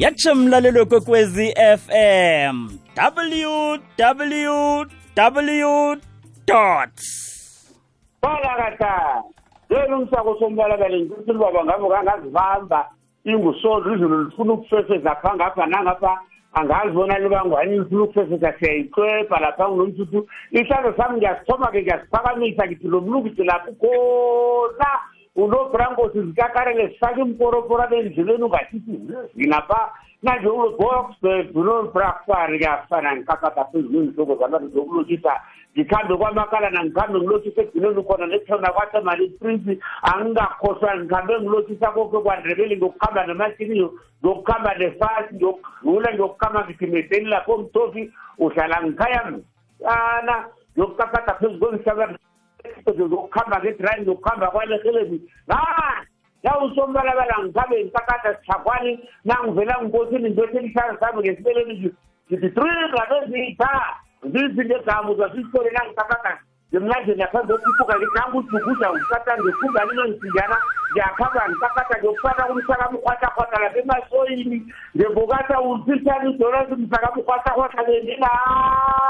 yatsho mlalelo kwekwezi fm www balakata yena umsako sombalakale ngithi baba ngabe kangazibamba ingusolo izulu lifuna ukufefeza pha ngapha nangapha. Angazibona libangwani lifuna ukufefeza siyayiqwebha lapha nginomthuthu isandla sami ngiyasithoma-ke ngiyasiphakamisa ngithi lo mlungithi lapho khona unobrangozizikakare lesakimukoroporane nziveni ungatiti zvinapa nanje unogoxbed unobrakwariyafana nkakata pezvinonzoko zvanatizo unochita ndikhambe kwamakala nandikhambe ngilochise eguneni khona nethona kwasemali prince angingakhohlwa ndikhambe ngilochisa koke kwandrebeli ngiyokukhamba namatiniyo ngiyokukhamba nefasi ngiyokudlula ngiyokukhamba ngithimezeni lapo mtofi uhlala ngikhaya mna ngiyokukakada phezu izinto zokuhamba ngedrayi zokuhamba kwaleheleni ha ah, la usombalabala ngikhabe ngisakada sithagwane nangivela ngikosini ngibethelihlanga sami ngesibeleni ngiditrini ngabeziyitha zizinto egama uzasisitole nangisakada? Ngemlandeni yaphambi kokukhuphuka nangujukuja ngisata ngikhumba ninongisindana ngiyakhamba ngisakada ngiyokufaka kumsakamukhwatakhwata lapha emasoyini. Ngivukasa usisani idolasi msakamukhwatakhwata bendinaa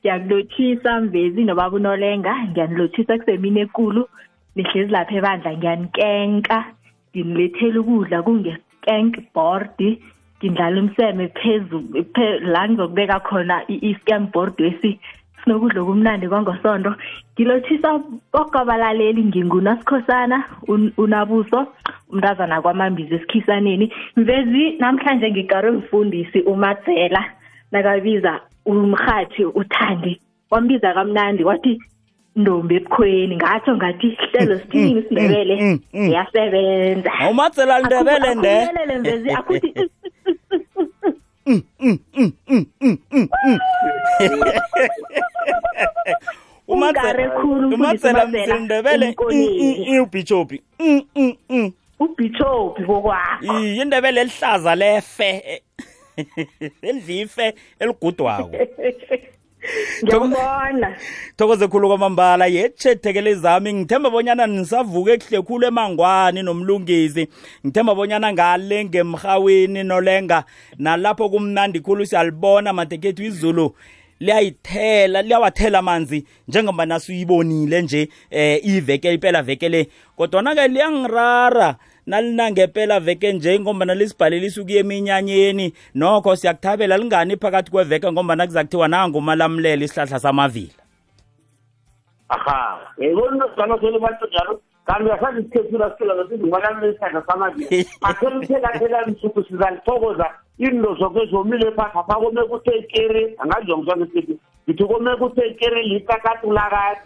ngiyakulothisa mvezi nobaba unolenga ngiyanilothisa kusemini ekulu. Nihlezi lapha ebandla ngiyankenka nginilethela ukudla kunge-skank board ngindlala umseme phezulu la ngizokubeka khona i-scam board wesi sinokudla okumnandi kwangosonto ngilothisa okabalaleli ngingunasikhosana unabuso umntazana kwamambizi esikhisaneni. Mvezi namhlanje ngikarwe mfundisi umatsela nakabiza umrhathi uthandi. Wambiza kamnandi wathi ntombi ebukhweni. Ngatsho ngathi hlelo sithini isindebele yasebenza awumatsela ndebele nde mvezi akuthi umatsela msindebele ubhishopi ubhishopi kokwakho yindebele elihlaza lefe. Elidlife eligudwako ngiyambona thokoze khulu kwamambala. Yetshethekele zami ngithemba bonyana nisavuke kuhle khulu emangwani nomlungisi. Ngithemba bonyana ngale ngemhaweni nolenga nalapho kumnandi khulu siyalibona madekethu izulu liyayithela liyawathela amanzi njengoba nasuyibonile nje eh iveke impela veke le. Kodwa ke liyangirara. nalinangepela veke nje ngombana lisibhaleliswa ukuya eminyanyeni nokho siyakuthabela lingani phakathi kweveke ngombana kuzakuthiwa nangumalamulela isihlahla samavila? Aha ebona sano sele batho jalo kanti isihlahla samavila. Aselithelathela msuku sizalithokoza. Into zonke zomile phakha phakome kuthe kere angadlongiswa ngesithi ngithi kome kuthe kere litakatulaka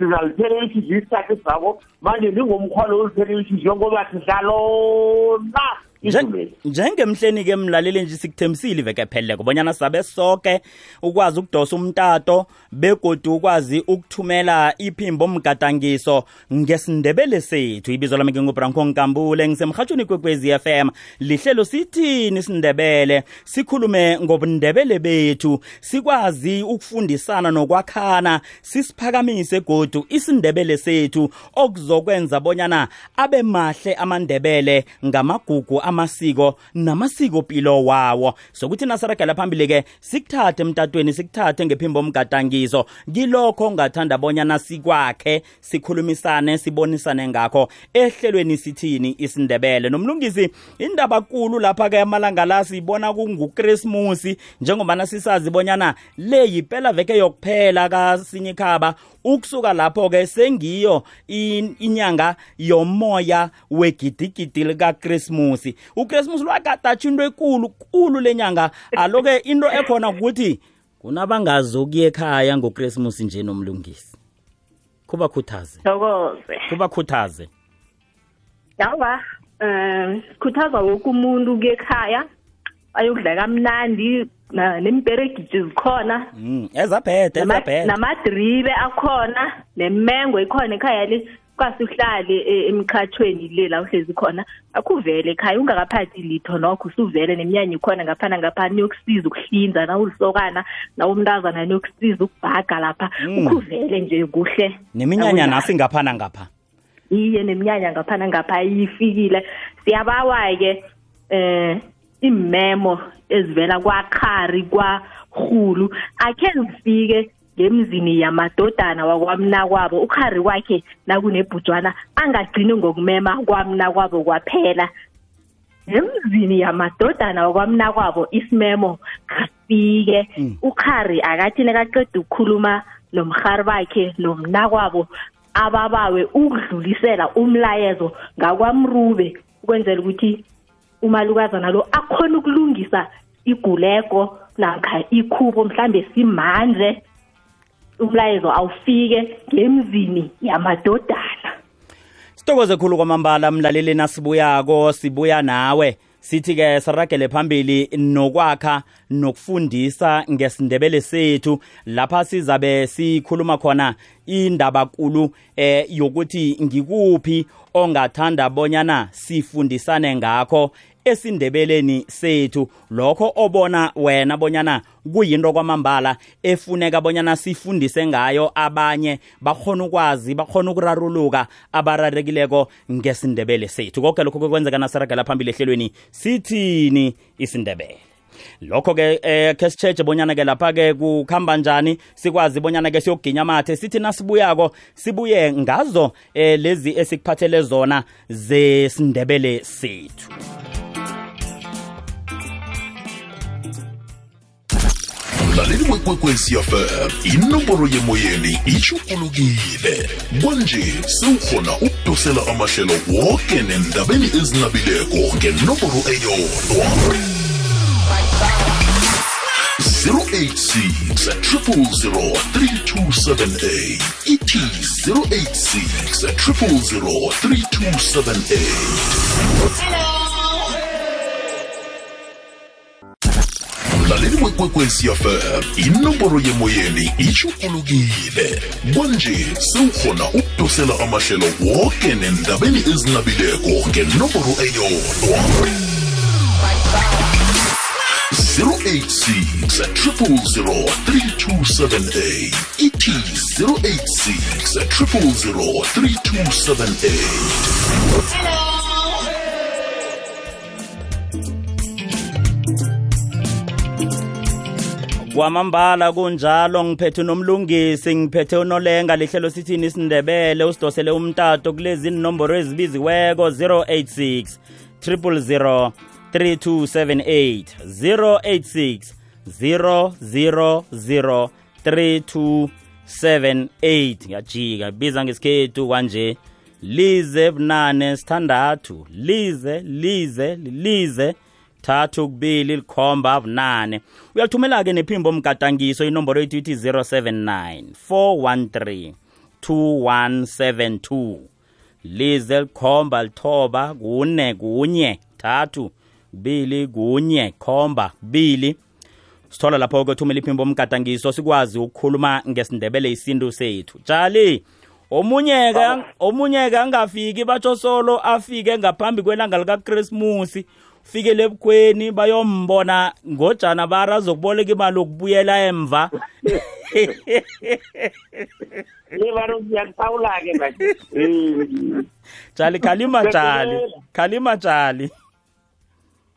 现在天天有去去，再去耍我。往年里我们跨年，天天有去去，我们还去耍喽那。Sidlalona njengemhleni-ke mlaleli nje sikuthembisile iveke pheleleko bonyana sabe soke ukwazi ukudosa umtato begodu ukwazi ukuthumela iphimbo mgadangiso ngesindebele sethu. Ibizo lami ngingubranko nkambule ngisemhatshweni kwekwezi FM lihlelo sithini isindebele sikhulume ngobundebele bethu. Sikwazi ukufundisana nokwakhana sisiphakamise godu isindebele sethu okuzokwenza bonyana abe mahle amandebele ngamagugu amasiko namasiko pilo wawo. Sokuthi nasaragela phambili ke sikuthathe emtatweni sikuthathe ngephimbo mgadangiso kilokho ongathanda bonyana sikwakhe sikhulumisane sibonisane ngakho. Ehlelweni sithini isindebele? Nomlungisi indaba kulu lapha ke amalanga la siyibona kungukrismusi njengoba sisazi bonyana le yipela veke yokuphela kasinye khaba ukusuka lapho ke sengiyo inyanga yomoya wegidigidi likaKrismus uKrismus lwakadatsha into ekulu kulu lenyanga aloke into ekhona ukuthi kunabangazokuya ekhaya ngoKrismus nje nomlungisi. Kubakhuthaze. Thokoze. Kubakhuthaze. Yawa um sikhuthaza woke umuntu kuye ekhaya ayokudla kamnandi nemberegiji zikhona. Mm, ezaphethe nama- ezaphethe namadribe akhona nemengo ikhona ekhaya le. Kwasuhlale e- emkhathweni le la uhlezi khona akuvele ekhaya ungakaphathi litho nokho usuvele neminyanya ikhona ngaphana ngapha niyokusiza ukuhlinza na ulisokana na umntazana niyokusiza ukubhaga lapha Mm. ukuvele nje kuhle. Neminyanya nasi ngaphana ngapha? Iye neminyanya ngaphana ngapha ifikile. Siyabawa-ke eh imemo ezivela kwakhari kwahulu akhe zifike ngemzini yamadodana wakwamna kwabo ukhari wakhe nakunebhujwana angagcini ngokumema kwamna kwabo kwaphela. Emzini yamadodana wakwamna kwabo isimemo kafike. Mm. ukhari akathi nekaqeda ukukhuluma nomhari bakhe nomnakwabo ababawe ukudlulisela umlayezo ngakwamrube ukwenzela ukuthi umalukazana lo akhona ukulungisa iguleko namkha ikhubo mhlambe simanje. Umlayezo awufike ngemzini yamadodana. Sithokoze khulu kwamambala mlaleli nasibuyako sibuya nawe. Sithi-ke siragele phambili nokwakha nokufundisa ngesindebele sethu. Lapha sizabe sikhuluma khona indaba kulu eh yokuthi ngikuphi ongathanda bonyana sifundisane ngakho. Esindebeleni sethu. Lokho obona wena bonyana kuyinto kwamambala efuneka bonyana sifundise ngayo abanye bakhona ukwazi bakhona ukuraruluka abararekileko ngesindebele sethu. Konke lokho kwenzeka nasiragela phambili ehlelweni sithini isindebele? Lokho-ke eh khe sitshetshe bonyana-ke lapha-ke kukhamba njani sikwazi bonyana-ke siyokuginya amathe sithi nasibuyako sibuye ngazo eh lezi esikuphathele zona zesindebele sethu. Mlaleli wekwekwezi fm inomboro yemoyeni itshugulukile kwanje sewukhona ukudosela amahlelo woke nendabeni ezinabileko ngenomboro eyodwa. 086 000 3278 ithi 086 000 3278 mlaleli wekwekwezi fm inomboro yemoyeni itshugulukile kwanje sewukhona ukudosela amahlelo woke nendabeni ezinabileko ngenomboro eyodwa. 086 000 3278 ithi 086 000 3278 kwamambala kunjalo. Ngiphethe nomlungisi ngiphethe unolenga. Lihlelo sithini isindebele usidosele umtato kulezi nomboro ezibiziweko 086 000 3278 086 000 3278 ngiyajika biza ngesikhethu kwanje. Lize bunane sithandathu. Lize lize lize. Thathu kubili likhomba bunane uyathumela-ke nephimbo mgadangiso inomboro yethu ithi 079 413 2172 lize likhomba lithoba kune kunye thathu kubili kunye khomba kubili. Sithola lapho-ke thumela iphimbo mgadangiso sikwazi ukukhuluma ngesindebele isintu sethu. Tshali omunye-ke omunye-ke angafiki batsho solo afike ngaphambi kwelanga likakrismusi fikele ebukhweni bayombona ngojana bara azokuboleka imali okubuyela emva. Yebaro ngiyakuphawula-ke manje. Um jali khalima jali. Khalima jali.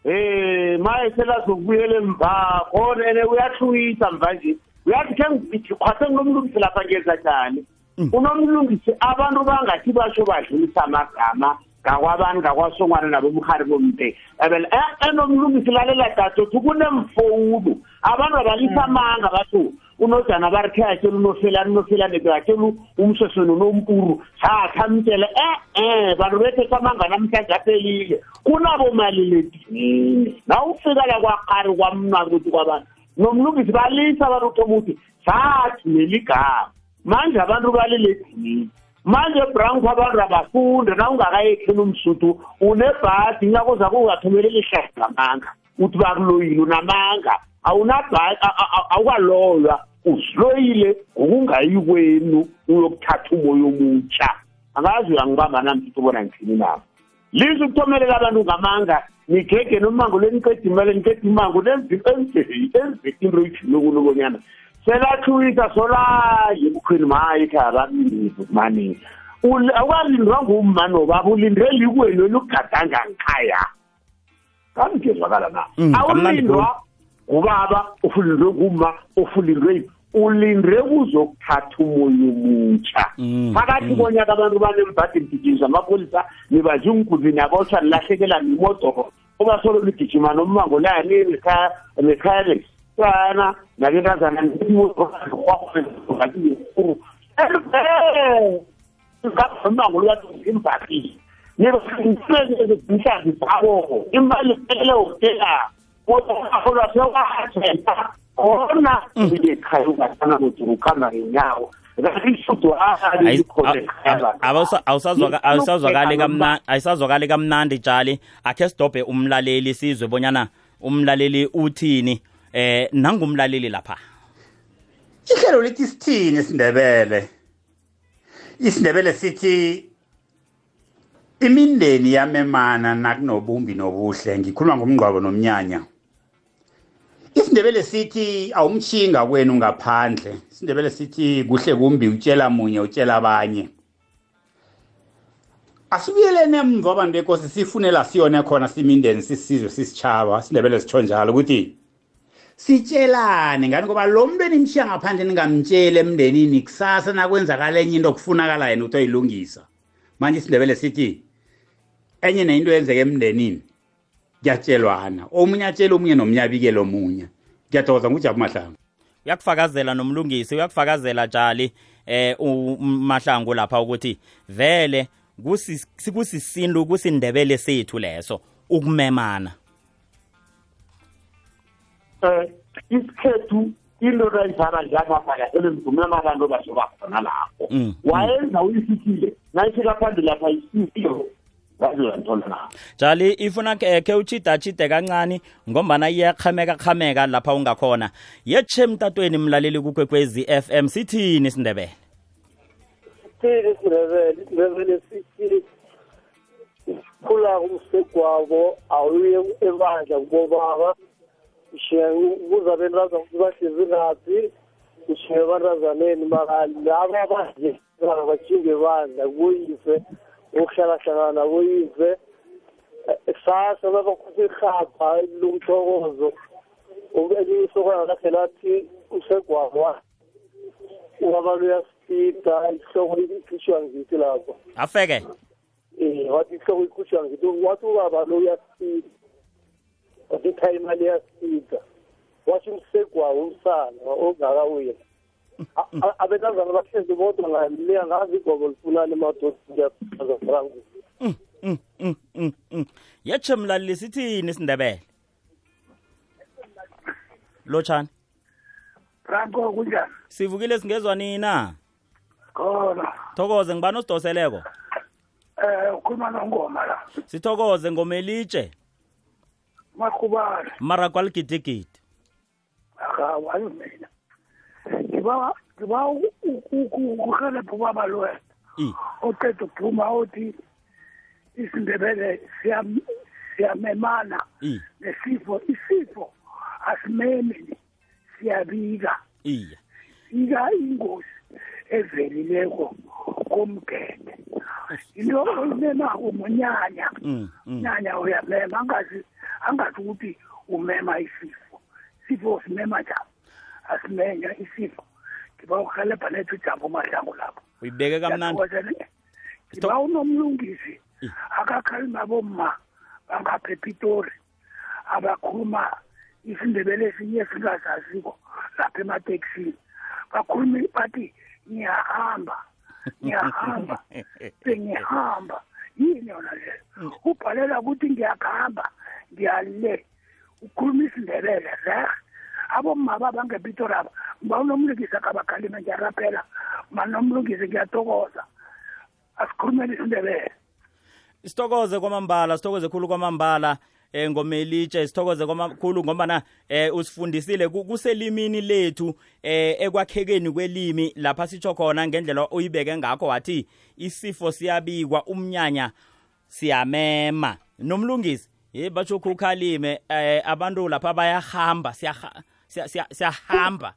Eh maye selazokubuyela emva. Khona ne uyahlwisa mvanje. Uyathi ke ngikhwase nginomlungisi lapha ngeza njani unomlungisi abantu bangathi basho badlulisa amagama. Ngakwabantu ngakwasongwana nabomhari bomte. Ebele enomlungisi lalela dadothi kunemfowulu abantu abalisa amanga batho unojana barikhe atshela unofelani unofelani bekatshela umsosweni unompuru sathamtshele e-e bantu bethetha amanga namhlanje aphelile. Kunabomaliledinini nawufika la kwaqari kwamnwana ukuthi kwabantu nomlungisi balisa abantu uthoma ukuthi sathi neligama. Manje abantu baliledinini manje ebranko abantu abafunde na ungakayekhela umsuthu unebhadi nyakoza kungathumeleli ihlahla ngamanga uthi bakuloyile unamanga. Awunabha- a- a- a- awukaloywa usiloyile ngokungayi kwenu uyokuthatha umoya omutsha angazi uyangibamba namthuthi ubona ngithini nabo lize ukuthomelela abantu ngamanga nigege nomango leniqeda imali niqeda imango enzeki into ijinokunu selathuyisa solaye ebukhweni maye ekhaya babili mani. Awukalindwa ngumma nobaba ulindele ikwenu elugadanga ngikhaya kamgezwakala na? Mm, awulindwa ngubaba ufulindwe ngumma ufulindwe yiphi ulindre kuzokuthatha umoya omutsha Mm, phakathi konyaka abantu banembhadi mgijimisa amapholisa nibaje ungudini abotshwa nilahlekela nemodoro obasolo ligijima nommango lani nekhaya lesana nabentazana ngamango luyazimbhakile nibaihlanzi zabo imali ephelele hotela kodwa sewathenta khona ngekhaya ungathana kuthi ukhamba ngenyawo. Kanti Ayis- a- a- awusa- awusazwaka- awusazwakali kamna- ayisazwakali kamnandi tshali. Akhe sidobhe umlaleli sizwe bonyana umlaleli uthini. Eh nangumlaleli lapha. Ihlelo lithi sithini isindebele? Isindebele sithi imindeni yamemana nakunobumbi nobuhle ngikhuluma ngomngcwabo nomnyanya. Isindebele sithi awumshinga kwenu ngaphandle. Isindebele sithi kuhle kumbi utshela munye utshela abanye. Asibuyelene emva abantu benkosi sifunela siyone khona simindeni sisizwe sisitshaba. Isindebele sitsho njalo ukuthi sitshelane ngani? Ngoba lo muntu enimshiya ngaphandle ningamtsheli emndenini kusasa nakwenzakala enye into kufunakala yena ukuthi oyilungisa manje isindebele sithi enye nento yenzeka emndenini kuyatshelwana. Omunye atshela omunye nomunye abikele omunye ngiyathokoza ngujabu mahlangu. Uyakufakazela nomlungisi uyakufakazela tshali eh umahlangu lapha ukuthi vele kusi- kusisintu kusindebele sethu leso ukumemana. Um isikhethu into rayizana njengamabhala elemdumela abantu bazoba khona lapho. Mm, wayenza uyisithile nayifika phambili lapha lapho. Tshali ifuna ke ke uchidachide kancane ngombana iyaqhameka qhameka lapha ungakhona. Yetshe emtatweni mlaleli kukwekwezi FM sithini isindebele? Sithini isindebele? Isindebele sithi sikhula kumsegwabo awuye ebandla kubobaba. Ushiye kuza bentazana ukuthi bahlezi ngaphi ushiye ebantazaneni mara laba abanje bajinge ebandla kuboyise ukuhlalahlangana naboyise kusasa babakhupha irhabha lomthokozo elinye isokana lakhe lathi usegwabo ubaba luyasipida ihloko ikhishwa ngithi lapho. Afeke. Um wathi ihloko ikhishwa ngithi wathi ubaba lo uyasipida itha imali iyasipida washo umsegwawo umsana ongakawina abentazana bahlezi bodwa ngaliya ngazi igobo lifunani emadodazafrangu Mm, mm, mm, yetshe mlaleli sithini isindebele lotshani? Franco kunjani? Sivukile singezwa nina khona. Thokoze ngibani osidoseleko? Um ukhuluma nongoma la. Sithokoze ngomelitshe makhubana mara kwaligidigidi akawayo mina. Ngiba ngiba ukuhelebha ubaba loya i. Oqeda ukuphuma othi isindebele siyam- siyamemana. Nesifo isifo asimemi siyabika. Iya ika ingozi evelileko komgede. Into oyimemako munyanya. Mm, mm. nyanya uyamema angazi angazi ukuthi umema isifo. Isifo simema njani asimenya isifo. Ngiba uhelebha nethu ujambo mahlangu lapho. Uyibeke kamnandi. Ngiba unomlungisi. Akakhalima abomma bangapha epitori abakhuluma isindebele esinye esingazaziko lapha emateksini. Bakhuluma bathi ngiyahamba ngiyahamba bengihamba. Yini yona leyo? Ubhalela ukuthi ngiyakuhamba. Ngiyale ukhuluma isindebele reh abomma babangepitori aba mba unomlungisi akabakhalime ngiyaraphela ma nomlungisi ngiyatokoza asikhulumeni isindebele. Sithokoze kwamambala sithokoze khulu kwamambala eh ngomelitshe sithokoze kwamakhulu ngoba na eh usifundisile ku- kuselimini lethu eh ekwakhekeni kwelimi lapha sitsho khona ngendlela uyibeke ngakho wathi isifo siyabikwa umnyanya siyamema. Nomlungisi ye batsho ukhalime eh abantu lapha bayahamba siyaha- siya- siya- siyahamba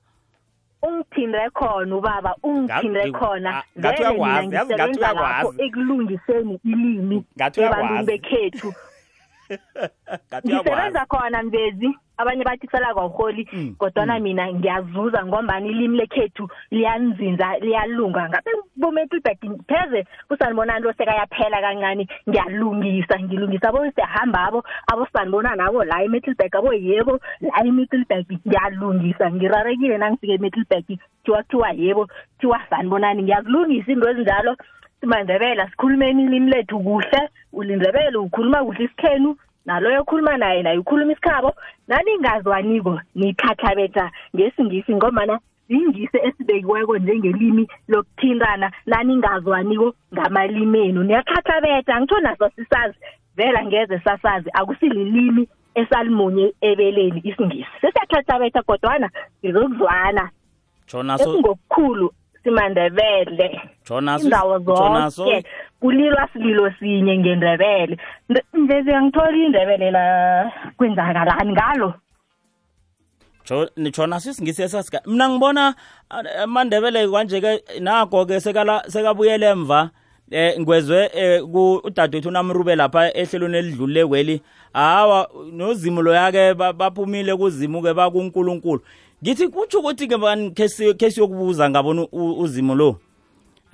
ungithinde khona ubaba ungithinde Ngathi- khona ah, ngathi vele mina uyakwazi, yazi ngathi ngisebenza lapho uyakwazi. ekulungiseni ilimi Ngathi ebantwini uyakwazi. bekhethu ngathi uyakwazi ngisebenza khona mvezi abanye bathi kusala kwaholi Mm, kodwana mina ngiyazuza ngombani ilimi lekhethu liyanzinza liyalunga. Ngabe bometlbek pheze kusanibonani lo sekayaphela kancane ngiyalungisa ngilungisa abo siyahamba abo abo sanibonani abo la emetlbek abo yebo la emetlbek ngiyalungisa. Ngirarekile nangifike emetlbek thiwa kuthiwa yebo thiwa sanibonani. Ngiyazilungisa into ezinjalo. Simandebela sikhulumeni ilimi lethu kuhle ulindebele ukhuluma kuhle isikhenu naloyo okhuluma naye naye ukhuluma isikhabo. Naningazwaniko niyikhatlhabetha ngesingisi ngomana zingisi esibekiweko njengelimi lokuthintana. Naningazwaniko ngamalimi enu niyakhatlhabetha ngitsho naso sisazi vela ngeze sasazi akusililimi esalimunye ebeleni isingisi. Sesiyakhatlhabetha kodwana ngizokuzwana jona so esingokukhulu simandebele. jona indawo zonke kulilwa sililo sinye ngendebele. Nde- mvezi angitholi indebele la kwenzakalani ngalo? Jona sisingisi esasika mina ngibona amandebele kwanje ke nako ke sekala sekabuyele emva eh ngwezwe eh, udadewethu namrube lapha ehlelweni elidlulile kweli. Hawa nozimulo yake ba- baphumile kuzimu ke bakuNkulunkulu. Ngithi kutsho ukuthi ke bani ke siyokubuza ngabona uzimo lo?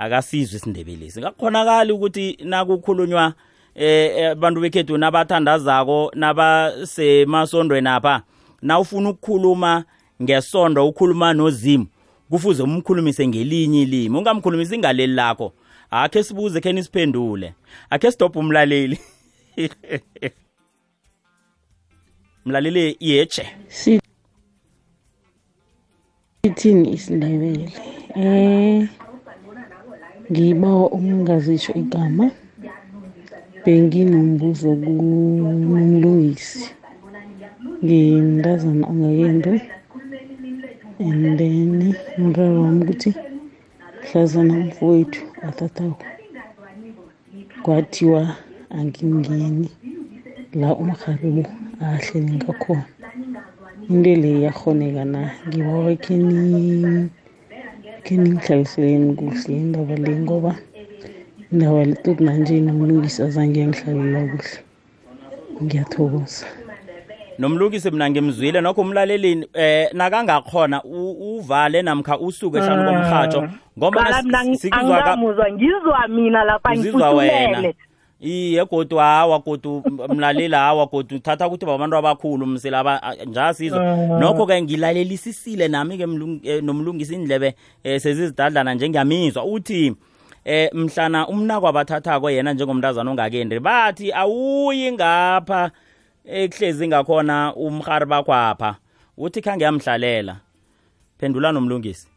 Akasizwe isindebelesi ngakukhonakali ukuthi nakukhulunywa eh abantu bekhethu nabathandazako nabasemasondweni apha na ufuna ukukhuluma ngesondo ukhuluma nozimu kufuze umkhulumise ngelinye ilimi. Ungamkhulumisi ngaleli lakho akhe sibuze khe nisiphendule akhe sidobhe umlaleli. Mlaleli yeche sithini isindebele eh. Ngibawa ukungazisho igama benginombuzo kumlungisi ngimntazana ongakendo and then umraro wami ukuthi mhlazana umfowethu athathako kwathiwa angingeni la umrharibo ahleli ngakhona. Into le yakhoneka na? Ngibawa kheni kheningihlalliseleni kuhle indaba le ngoba indaba le tot nanje nomlungisi azange yangihlalela kuhle ngiyathokoza. Nomlungisi mina ngimzwile nokho umlaleli eh nakangakhona u- uvale namkha usuke hlanu komrhatsho ngoba qala mina na- sikuzwa ka- angamuzwa ngizwa mina lapha uzizwa wena. ngifuthumele iye godu hawa godu mlaleli hawa godu thatha ukuthi babantu abakhulu msilaba njasizwa nokho-ke ngilalelisisile nami-ke eh, nomlungisi indlebe um sezizidadlana nje ngiyamizwa uthi eh mhlana umnako abathathako yena njengomntazana ongakendi bathi awuyi ngapha ekuhlezi ngakhona umhari bakwapha uthi khange yamhlalela. Phendula nomlungisi.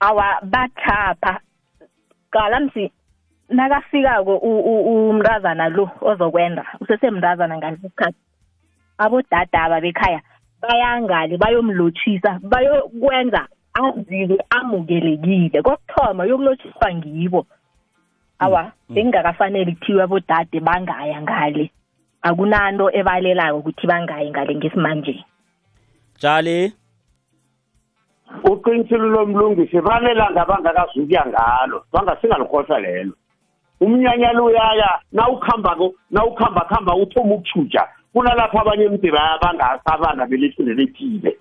Awa bathapha. Qala msi. Nakafikako u- u- umntazana lo ozokwenda usesemntazana ngalesi sikhathi abodadaba bekhaya bayangale bayomlotshisa bayokwenza azizwe amukelekile. Kokuthoma yokulotshisa ngibo. Awa bekungakafanele kuthiwe abodade bangaya ngale. Akunanto ebalelako ukuthi bangayi ngale ngesimanje. Jali uqinisile lomlungisi banelanga bangakazukuya ngalo bangasingalikhohlwa lelo. Umnyanya lo uyaya nawukhambako nawukhamba khamba uthoma ukutshuja kunalapho abanye emde bangasabana belithile lethile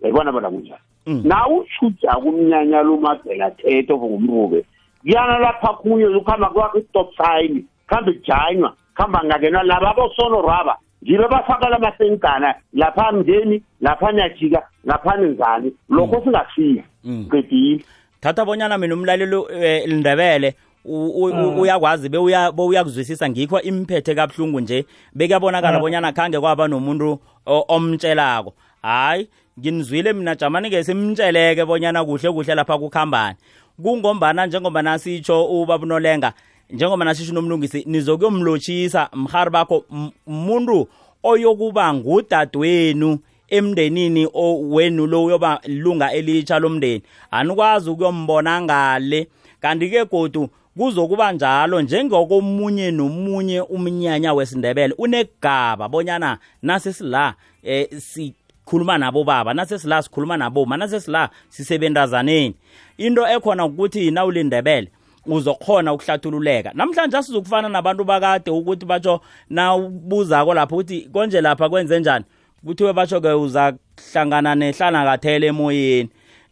yayibona bona kunjani Mm. nawutshuja kumnyanya lo mabhela thetho ngumrube kuyana lapha kunye ukuhamba kwakho i-stop sign khambe kujanywa khamba ngakenwa laba abosonoraba ngibe bafakala amasenkana lapha mndeni lapha nyajika lapha nenzani lokho singafika. Mm. qedile. Thatha bonyana mina umlaleli eh, lindebele u- u- u- uyakwazi bewuya bewuyakuzwisisa ngikho imphethe kabuhlungu nje bekuyabonakala bonyana khange kwaba nomuntu o- omtshelako. Hayi nginizwile mina jamani ke simtsheleke bonyana kuhle kuhle lapha kukhambani. Kungombana njengoba nasitsho ubabunolenga njengoba nasisho nomlungisi nizokuyomlotshisa mhari bakho m- umuntu oyokuba ngudadewenu emndenini o- wenu lo uyoba lunga elitsha lomndeni. Anikwazi ukuyombona ngale. Kanti-ke godu kuzokuba njalo njengokomunye nomunye umnyanya wesindebele unegaba bonyana nasesila eh sikhuluma nabo baba nasesila sikhuluma nabo ma nasesila sisebentazaneni. Into ekhona ukuthi nawulindebele uzokhona ukuhlathululeka. Namhlanje asizokufana nabantu bakade ukuthi batsho nawubuzako lapho ukuthi konje lapha kwenze njani? Kuthiwe batsho-ke uzahlangana nehlanakathele emoyeni.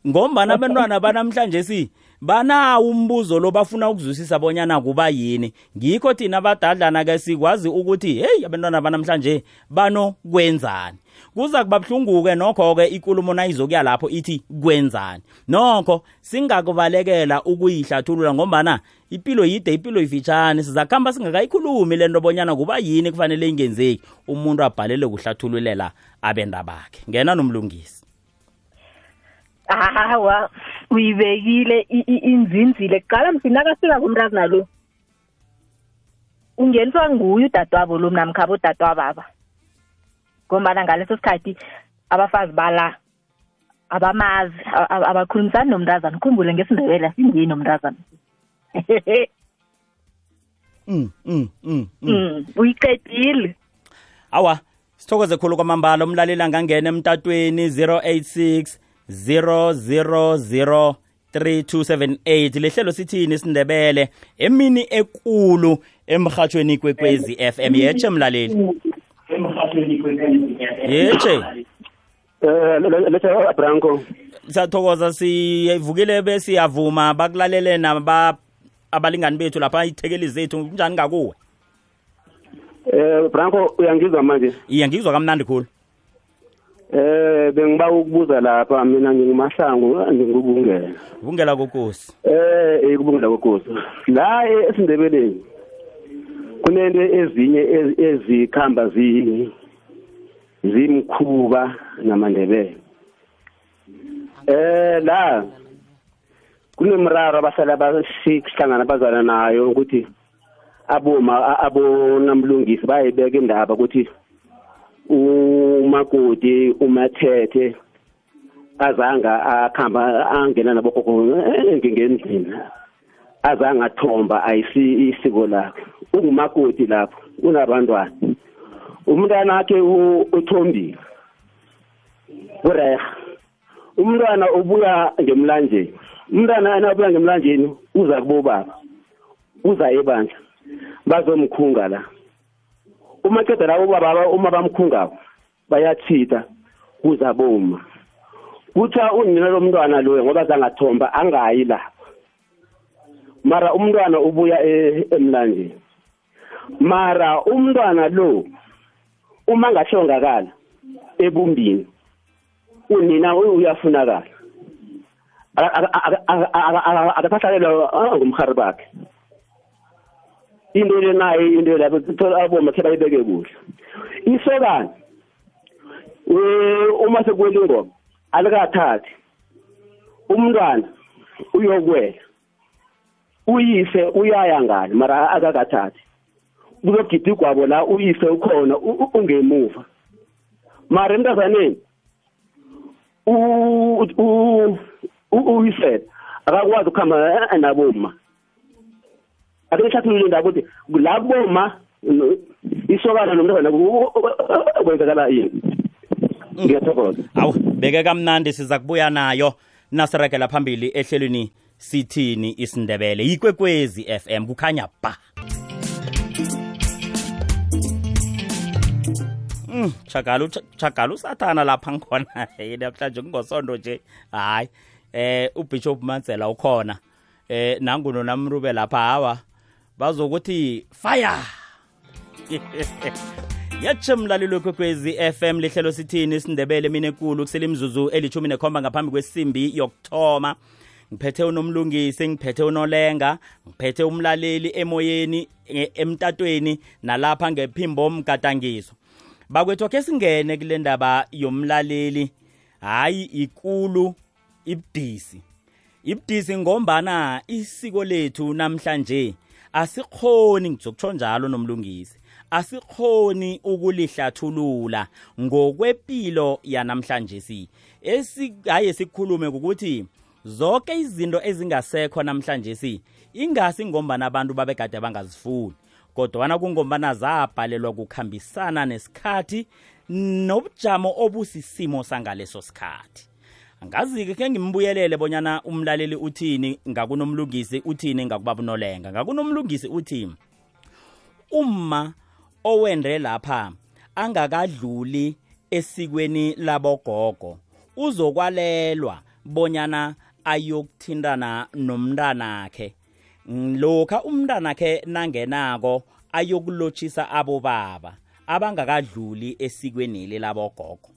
Ngombana abantwana banamhlanje si banawo umbuzo lo bafuna ukuzwisisa bonyana kuba yini. Ngikho thina abadadlana-ke sikwazi ukuthi heyi abantwana banamhlanje banokwenzani? Kuza kuba buhlungu-ke nokho-ke ikulumo nayizokuya lapho ithi kwenzani. Nokho singakubalekela ukuyihlathulula ngombana impilo yide impilo ifitshane sizakuhamba singakayikhulumi le nto bonyana kuba yini kufanele ingenzeki. Umuntu abhalele kuhlathululela abenda bakhe ngena nomlungisi hawa uyibekile inzinzile. Kuqala msina kafika kumntazi nalo ungeniswa nguye udadewabo lo namkhabo udadewababa ngombana ngaleso sikhathi abafazi bala abamazi abakhulumisani nomntazana. Khumbule ngesindebele asingeni nomntazana? Mm, mm, mm, mm. Mm, uyiqedile. Awa sithokoze khulu kwamambala. Umlaleli angangena emtatweni 086 000 3278 lehlelo sithini isindebele emini ekulu emhathweni kwekwezi FM yetshe mlaleli. Yetshe Eh letha Branco. siyathokoza sivukile besiyavuma bakulalele naba abalingani bethu lapha ithekeli zethu kunjani ngakuwe? Eh Branco uyangizwa manje? iye ngizwa kamnandi khulu. Eh bengiba ukubuza lapha mina ngingumahlangu ngingubungela. kungela kokosi Eh ekubungela kokosi. La esindebeleni kunento ezinye ez- ezikhamba zi zimkhuba namandebele. Eh la kunemraro abasala basihlangana bazana nayo ukuthi aboma abonamlungisi bayibeka indaba ukuthi umakoti umathethe azanga akhamba angena nabogogo ngengendlini azange athomba ayisi isiko lakhe. Ungumakoti lapho unabantwana. Umntwana wakhe u- uthombile. Ureha umntwana ubuya ngemlanjeni. Umntwana anabuya ngemlanjeni uza kubobaba. Uza ebandla. Bazomkhunga la. Uma qeda labo baba uma bamkhungako bayathita kuza boma kuthiwa unina lomntwana loyo ngoba zangathomba angayi lapha mara umntwana ubuya e- emlanjeni. Mara umntwana lo uma ngahlongakala ebumbini unina u- uyafunakala akasahlalelwa ngumhari bakhe. Into le nayo into lapho thola aboma khe bayibeke kuhle. Isokana eh uma sekuwela ingoma alikathathi. Umntwana uyokwela uyise uyaya ngale mara akakathathi. Kuzogida igwabo la uyise ukhona ungemuva. Mara emntazaneni u- u- u- uyise akakwazi ukuhamba eh, naboma ake ngihlathulule indaba ukuthi la boma no- isokana nomntazana kwenzakala yini? Ngiyathokoza. Awu beke kamnandi siza kubuya nayo. Nasiragela phambili ehlelweni sithini isindebele. Yikwekwezi FM kukhanya ba. Mm, chagalu chagalu sathana lapha ngikhona. Hey namhlanje kungosondo nje. Hayi eh ubishop Manzela ukhona. Eh nanguno namrube lapha hawa. Bazokuthi fire! yatshe mlalelo kwekwezi FM lihlelo sithini? Isindebele mina ekulu kusele imzuzu elithumi nekhomba ngaphambi kwesimbi yokuthoma. Ngiphethe unomlungisi ngiphethe unolenga ngiphethe umlaleli emoyeni e- emtatweni nalapha ngephimbo mgadangiso. Bakwethu ke singene kule ndaba yomlaleli hayi ikulu ibdisi ibdisi ngombana isiko lethu namhlanje asikhoni ngizokutsho njalo nomlungisi. Asikhoni ukulihlathulula ngokwepilo yanamhlanje si esihaye sikhulume ukuthi zonke izinto ezingasekho namhlanje si ingasi ngombana abantu babegade bangazifuni. Kodwana kungombana zabhalelwa kukhambisana nesikhathi nobujamo obusisimo sangaleso sikhathi. Angazi-ke khe ngimbuyelele bonyana umlaleli uthini ngakunomlungisi uthini ngakubaba unolenga ngakunomlungisi uthi uma owendre lapha angakadluli esikweni labogogo. Uzokwalelwa bonyana ayokuthintana nomntanakhe. Lokha umntanakhe nangenako ayokulotshisa abobaba abangakadluli esikweni labogogo.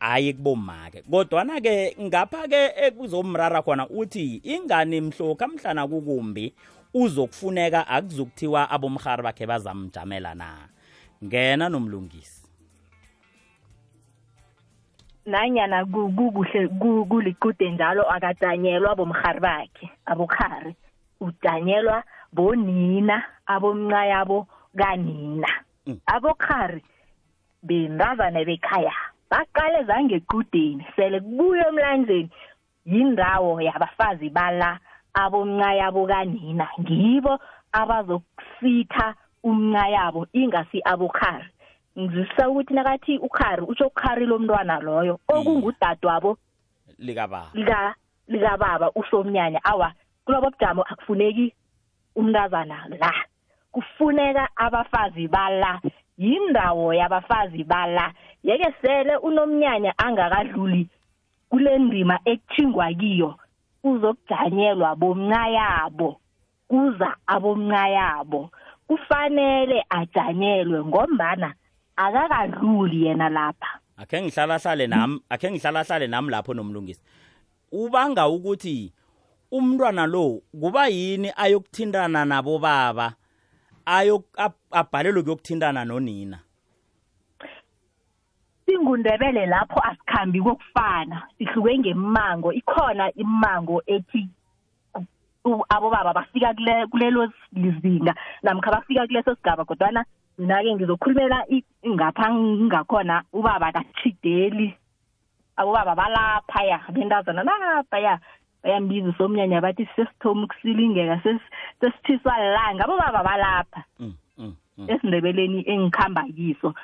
Hayi kubomake. Kodwana-ke ngapha-ke ekuzomrara khona uthi ingani mhloka mhlana kukumbi uzokufuneka akuzukuthiwa abomhari bakhe bazamjamela na? Ngena nomlungisi. Nanyana ku- kukuhle ku- kulikude njalo akadanyelwa bomhari bakhe abokhari udanyelwa bonina abomncayabo kanina. Mm. abokhari bentazana bekhaya baqale zangequdeni sele kubuya emlanjeni. Yindawo yabafazi bala abomncayabo kanina ngibo abazokusitha umncayabo ingasi abokhari ngizwisisa ukuthi nakathi ukhari utsho ukhari lomntwana loyo okungudadwabo likababa lika likababa usomnyanya. Awa kulobo bujamo akufuneki umntazana la. Kufuneka abafazi bala yindawo yabafazi bala. Yeke sele unomnyanya angakadluli kule ndima ekuthingwa kiyo uzokujanyelwa bomncayabo kuza abomncayabo kufanele ajanyelwe ngombana akakadluli yena lapha. Akhe ngihlalahlale nami akhe ngihlalahlale nami lapho nomlungisi. Ubanga ukuthi umntwana lo kuba yini ayokuthintana nabo baba abhalelwe kuyokuthintana nonina? Singundebele lapho asikhambi kokufana sihluke ngemango ikhona imango ethi abobaba bafika kule- kulelo lizinga namkha bafika kuleso sigaba kodwana mina-ke ngizokhulumela ngapha ngakhona ubaba kathideli abobaba balaphaya bentazana laphaya bayambiza usomnyanya bathi sesithoma ukusilingeka ses- sesithiswa lilanga. Abobaba balapha. Mm, mm, mm. esindebeleni engikhamba kiso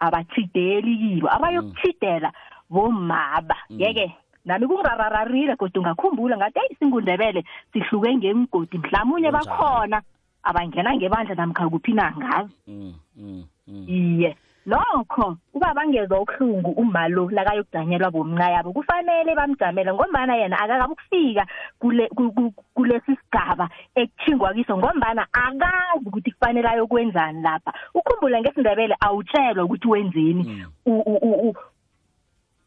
abathideli kibo abayokuthidela bomaba yeke nami kungirarararile kodwa ungakhumbula ngathi eyi singundebele sihluke ngemgodi mhlawumunye bakhona. Abangena ngebandla namkha kuphi nangazi Mm, mm, mm. iye nokho ubaba angezwa ubuhlungu umalo nakayokudanyelwa bomncayabo kufanele bamjamele ngombana yena akakabi ukufika kule ku- ku- kulesi sigaba ekuthingwa kiso ngombana akazi ukuthi kufanele ayokwenzani lapha. Ukhumbule ngesindebele awutshelwa ukuthi wenzeni.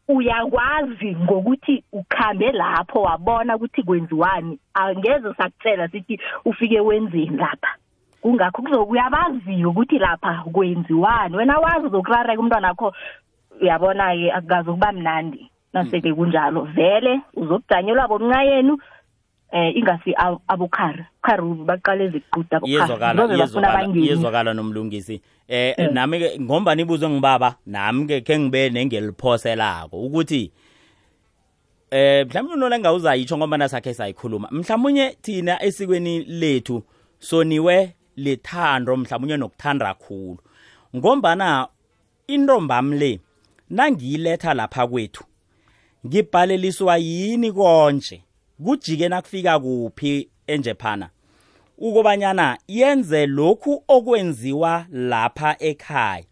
Uyakwazi ngokuthi ukhambe lapho wabona ukuthi kwenziwani. Angeze sakutshela sithi ufike wenzeni lapha. Kungakho kuzokuyabaziyo ukuthi lapha kwenziwani. Wena wazi uzokurareka umntwana wakho uyabona-ke akukazi ukuba mnandi. Nasele kunjalo. Vele uzokujanyelwa bomncayenu eh ingasi ab- abokhari. Khari baqale eziquda iyezwakala nomlungisi. Eh Eh. nami ke ngomba nibuzo ngibaba? Nami ke ke ngibe nengeliphoselako ukuthi eh mhlawumbe unolenga uzayitsho ngoba nasakhe sayikhuluma. Mhlawumnye thina esikweni lethu soniwe lethando mhlawumnye nokuthanda kakhulu ngombana intombami le nangiyiletha lapha kwethu ngibhaleliswa yini konje? Kujike nakufika kuphi enje phana ukubanyana yenze lokhu okwenziwa lapha ekhaya.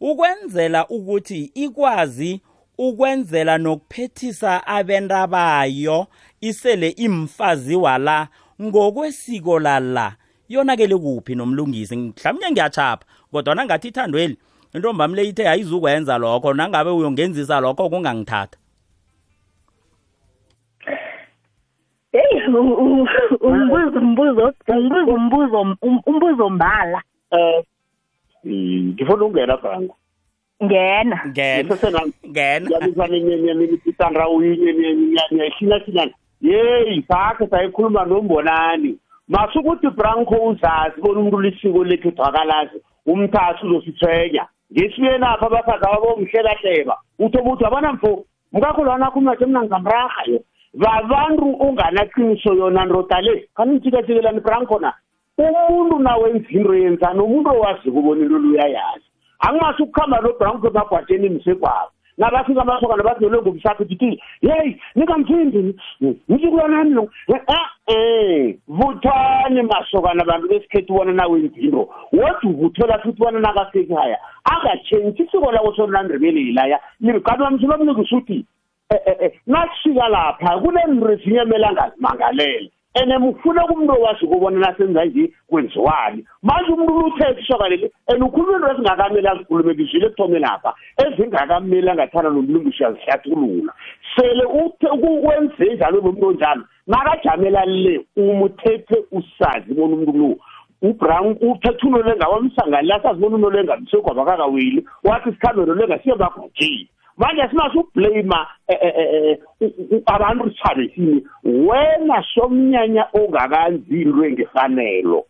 Ukwenzela ukuthi ikwazi ukwenzela nokuphethisa abenta bayo isele imfazi wala ngokwesiko lala. Yonakele kuphi nomlungisi? Mhlawumnye ngiyachapha kodwa nangathi ithandweli intombami le ithe ayizukwenza lokho nangabe uyongenzisa lokho kungangithatha. Heyi u- u- umbuzo umbuzo umbuzo umbuzo. um- umbuzo mbala. Um ngifuna ukungena bhango ngena. Ngena. Ngena. Yabisanitanrawinye niyayihlinahlina yeyi sakhe sayikhuluma nombonani. Masukuthi branco uzazi bona umuntu lisiko lekhethu akalazi umthathu uzosithwenya ngesibuyeni apha abafazi ababomhlekahleba utho buthi abona mfo mkakho lwana kumnathe mna ngamraha yo babantu unganaqiniso yona ndoda le kanimthikathikelani branco na? Umuntu nawenza into yenzani umuntu owazi kubona into luyayazi angimasi ukuhamba nobranco emagwateni msegwabo nabafika amasokana bathi nole ngomsakho dithi yeyi ningamthindi nisikulwanani lo? E vuthani masokana bantu besikhethu bona nawenza into. Wodi uvuthola futhi bona nakasekhaya angatshentshi isiko lako solondrebele yilaya. Kanti bamsula mnike usuthi nasifika lapha kunento ezinye mele angazimangalele and mufuna kumuntu owazi kubona nasenza nje kwenziwani. Manje umuntu uthethe isoka leli and ukhuluma into ezingakameli azikhulume bizwile ekuthome lapha ezingakameli angathanda nomlungisho yazihlathulula sele wenze njalo nomuntu onjalo nakajamela le umuthethe usazi bona umuntu lo. Ubrown uthethe unolenga wamsangani lasazibona unolenga msegwaba kakaweli wathi sikhambe nolenga siye bagojini manje singathi ublame abantu sithabesini wena somnyanya ongakanzilwe ngefanelo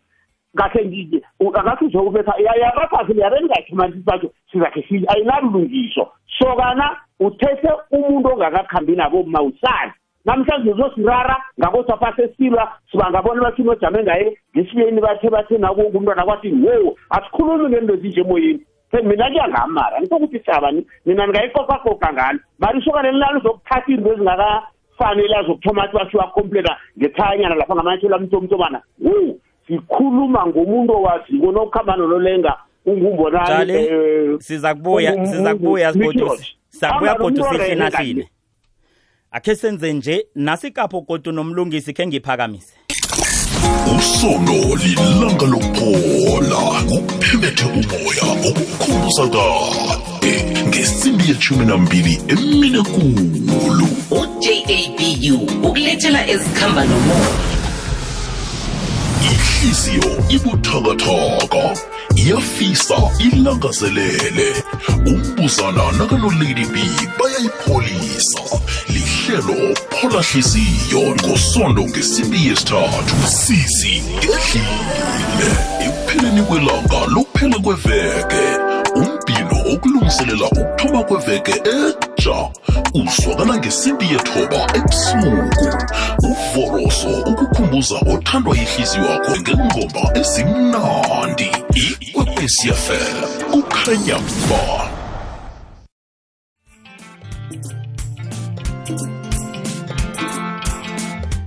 kahle nje akathi uzokubetha yakafazi yarengathi manje satsho sizakhe sile ayinalulungiso sokana uthethe umuntu ongakakhambi nabo mawusazi namhlanje uzosirara ngakothi apasesilwa sibangabona bathi nojame ngaye ngesibuyeni bathe bathe naku umntwana kwathi wo asikhulumi ngento ezinje emoyeni. Mina kuyangamara ngikho ukuthi shabani mina ningayikokakoka ngalo mari isokane lilalo uzokuthatha into ezingakafanele azokuthoma athi bashiwa completa ngethanyana lapha ngamanyethelo amntomntomana. Wo sikhuluma ngomuntu owaziko nokuhamba nololenga ungumbonani siza kubuya siza kubuya sigodu sabuya godu sihlinahlile akhe senze nje nasikapho godu nomlungisi khe ngiphakamise. Usono lilanga lokuphola kuphemethe umoya okukhumbuza kade. Ngesimbi yeshumi nambili emine kulu ujabu ukulethela ezikhamba nomoya. Ihliziyo ibuthakathaka iyafisa ilangazelele. Umbuzana nakanolady b bayayipholisa. Lihlelo phola hliziyo ngosondo ngesimbi yesithathu. Sisi ngedlile ekupheleni kwelanga lokuphela kweveke umbhino okulungiselela ukuthoma kweveke etsha uzwakala ngesimbi yethoba ebusuku. Uvoroso ukukhumbuza othandwa yihliziyo yakho ngengoma ezimnandi. Ikwekwesiafm kukhanya ba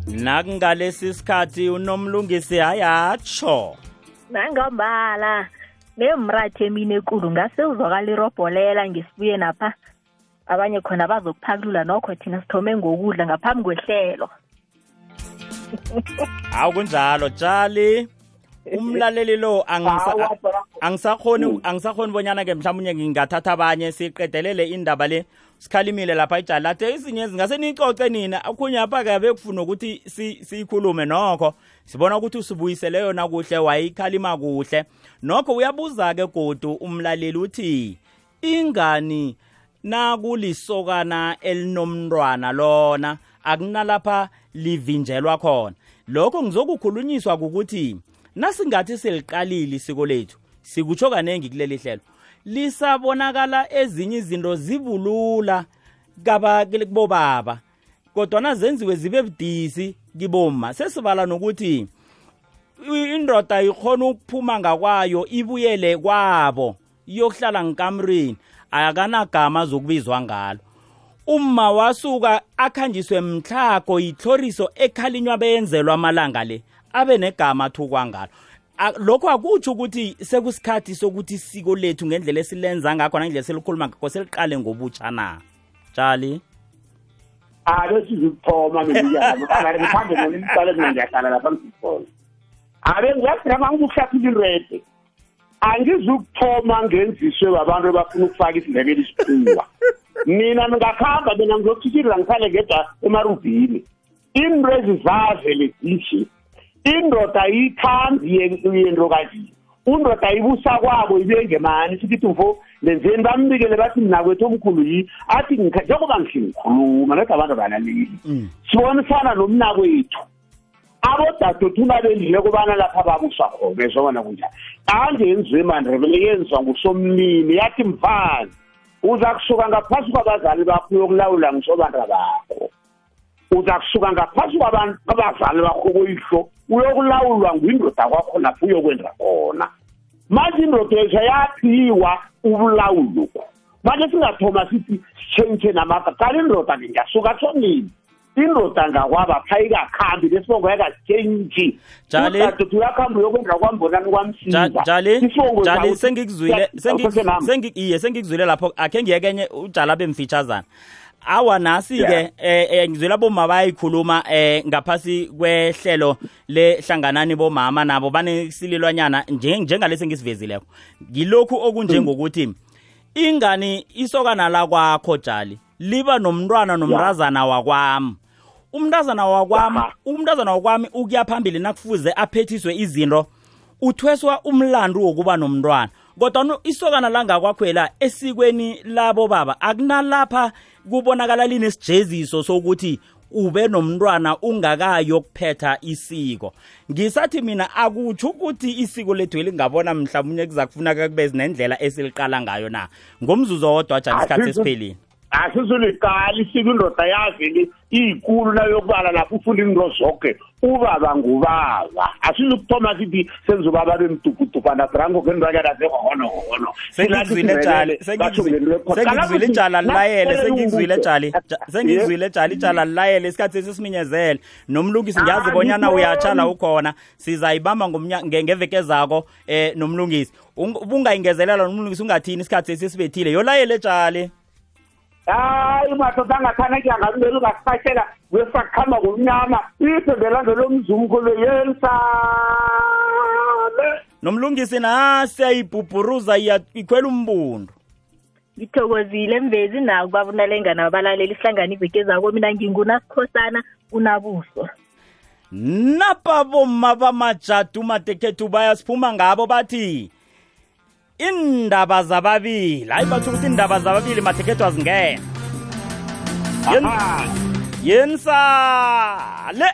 nakungalesi sikhathi unomlungisi hayatsho. Nangambala nemrathe emini ekulu ngase uzwakala irobholela ngesibuye napha. Abanye khona bazokuphakulula nokho thina sithome ngokudla ngaphambi kwehlelo. Hawu kunjalo tshali umlaleli lo angisakhoni angisakhoni bonyana ke mhlawumnye ngingathatha abanye siqedelele indaba le sikhalimile lapha ijali lathe izinye zingase niyicoce nina akhunye apha ke bekufuna ukuthi siyikhulume nokho. Sibona ukuthi usibuyisele yona kuhle wayikhalima kuhle. Nokho uyabuza ke godu umlaleli uthi ingani nakulisokana elinomntwana lona? Akunalapha livinjelwa khona. Lokho ngizokukhulunyiswa ukuthi nasingathi seliqalile isiko lethu sikutsho kanengi kuleli hlelo. Lisabonakala ezinye izinto zibulula kubobaba kodwana zenziwe zibe budisi kiboma sesibala nokuthi indoda ikhona ukuphuma ngakwayo ibuyele kwabo iyokuhlala ngikamrini akanagama zokubizwa ngalo. Umma wasuka akhanjiswe mthlago yitlhoriso ekhalinywa benzelwa amalanga le. Abe negama athukwa ngalo. Lokho akutsho ukuthi sekusikhathi sokuthi isiko lethu ngendlela esilenza ngakho nangendlela selikhuluma ngakho seliqale ngobutsha na? Tshali? Ake sizukuthoma nemiyalo kangari ngiphambe nona imicala mina ngiyahlala lapha ngizikhona abe ngiyagrama ngikuhlathula irede angizukuthoma ngenziswe babantu abafuna ukufaka isindebele isiquwa mina ningakuhamba mina ngizokutshikirira ngihlale ngedwa emarubhini. Into ezivavele zihle indoda ayikhambi yento kanje undoda ibusa kwabo ibuye ngemani sikithi mfo lenzeni bambikele bathi mina kwethu omkhulu yi athi njengoba ngihle ngikhuluma nathi abantu abalaleli sibonisana nomnakwethu abodadothu nabendile kubana lapha babuswa khona ezobona kunjani. Angenziwe emandebele yenziwa ngusomnini yathi mfazi uza kusuka ngaphasi kwabazali bakho uyokulawula ngisobandra bakho uza kusuka ngaphasi kwaban- kwabazali bakho kuyihlo uyokulawulwa ngwindoda kwakho lapho uyokwenza khona. Manje indoda yethu yaphiwa ubulawuluko manje singathoma sithi sitshentshe namagama kanti indoda ngingasuka thonini. Indoda ngakwaba pha ikakhambi lesibongo yakasitshentshi Jali. udadethu uyakuhamba uyokwenza kwambonani kwamsiza. Ja- jali Isibongo jali sakho- sengikuzwile sengi- Awusese nami? sengi iye sengikuzwile lapho. Akhe ngiyekenye ujala bemfitshazana. Awa nasi ke Yeah. eh eh, ngizwela bomma bayikhuluma eh ngaphasi kwehlelo lehlanganani bomama nabo banesililwanyana nje- njengalesi ngisivezileko ngilokhu okunjengokuthi ingani isokana la kwakho jali? Liba nomntwana nomntazana wakwami. Umntazana wakwami umntazana wakwami ukuya phambili nakufuze aphethiswe izinto uthweswa umlandu wokuba nomntwana. Kodwa isokana langakwakhwela esikweni labo baba akunalapha kubonakala linesijeziso sokuthi ube nomntwana ungakayokuphetha isiko. Ngisathi mina akutsho ukuthi isiko lethu lingabona mhlawumnye kuza kufuneka kube nendlela esiliqala ngayo na. Ngomzuzu owodwa jani isikhathi Asizu- esiphelile. Asisuliqala isiko indoda yavele iyikulu nayokubala lapho ufunda into zonke ubaba ngubaba asizukuthoma sithi senza ubaba bemdubhudubhana brango ngendwanyana zehohonohono sengikuzwile jali sengikuzwile ijala lilayele sengikuzwile jali Ja- sengikuzwile jali ijala lilayele isikhathi esisiminyezele nomlungisi ngiyazi Ah, bonyana ngibona. uyatshala ukhona. Sizayibamba ngomnya- nge- ngeveke zako eh nomlungisi. Ung- ubungayingezelela nomlungisi ungathini isikhathi esisibethile yolayele jali hayi madoda angathana kyangabibeli ungasifashela wesakuhamba ngomnyama iphengelando lomzumko lweyensale nomlungisi na siyayibhubhuruza iya- ikhwela umbundu ngithokozile mvezi naku babunalengana abalaleli ihlangana iveke zako mina ngingunasikhosana unabuso. Napa bomma bamajadu matekhethu bayasiphuma ngabo bathi indaba zababili. Hayi batsho ukuthi indaba zababili matekhethu azingena Aha. yensale.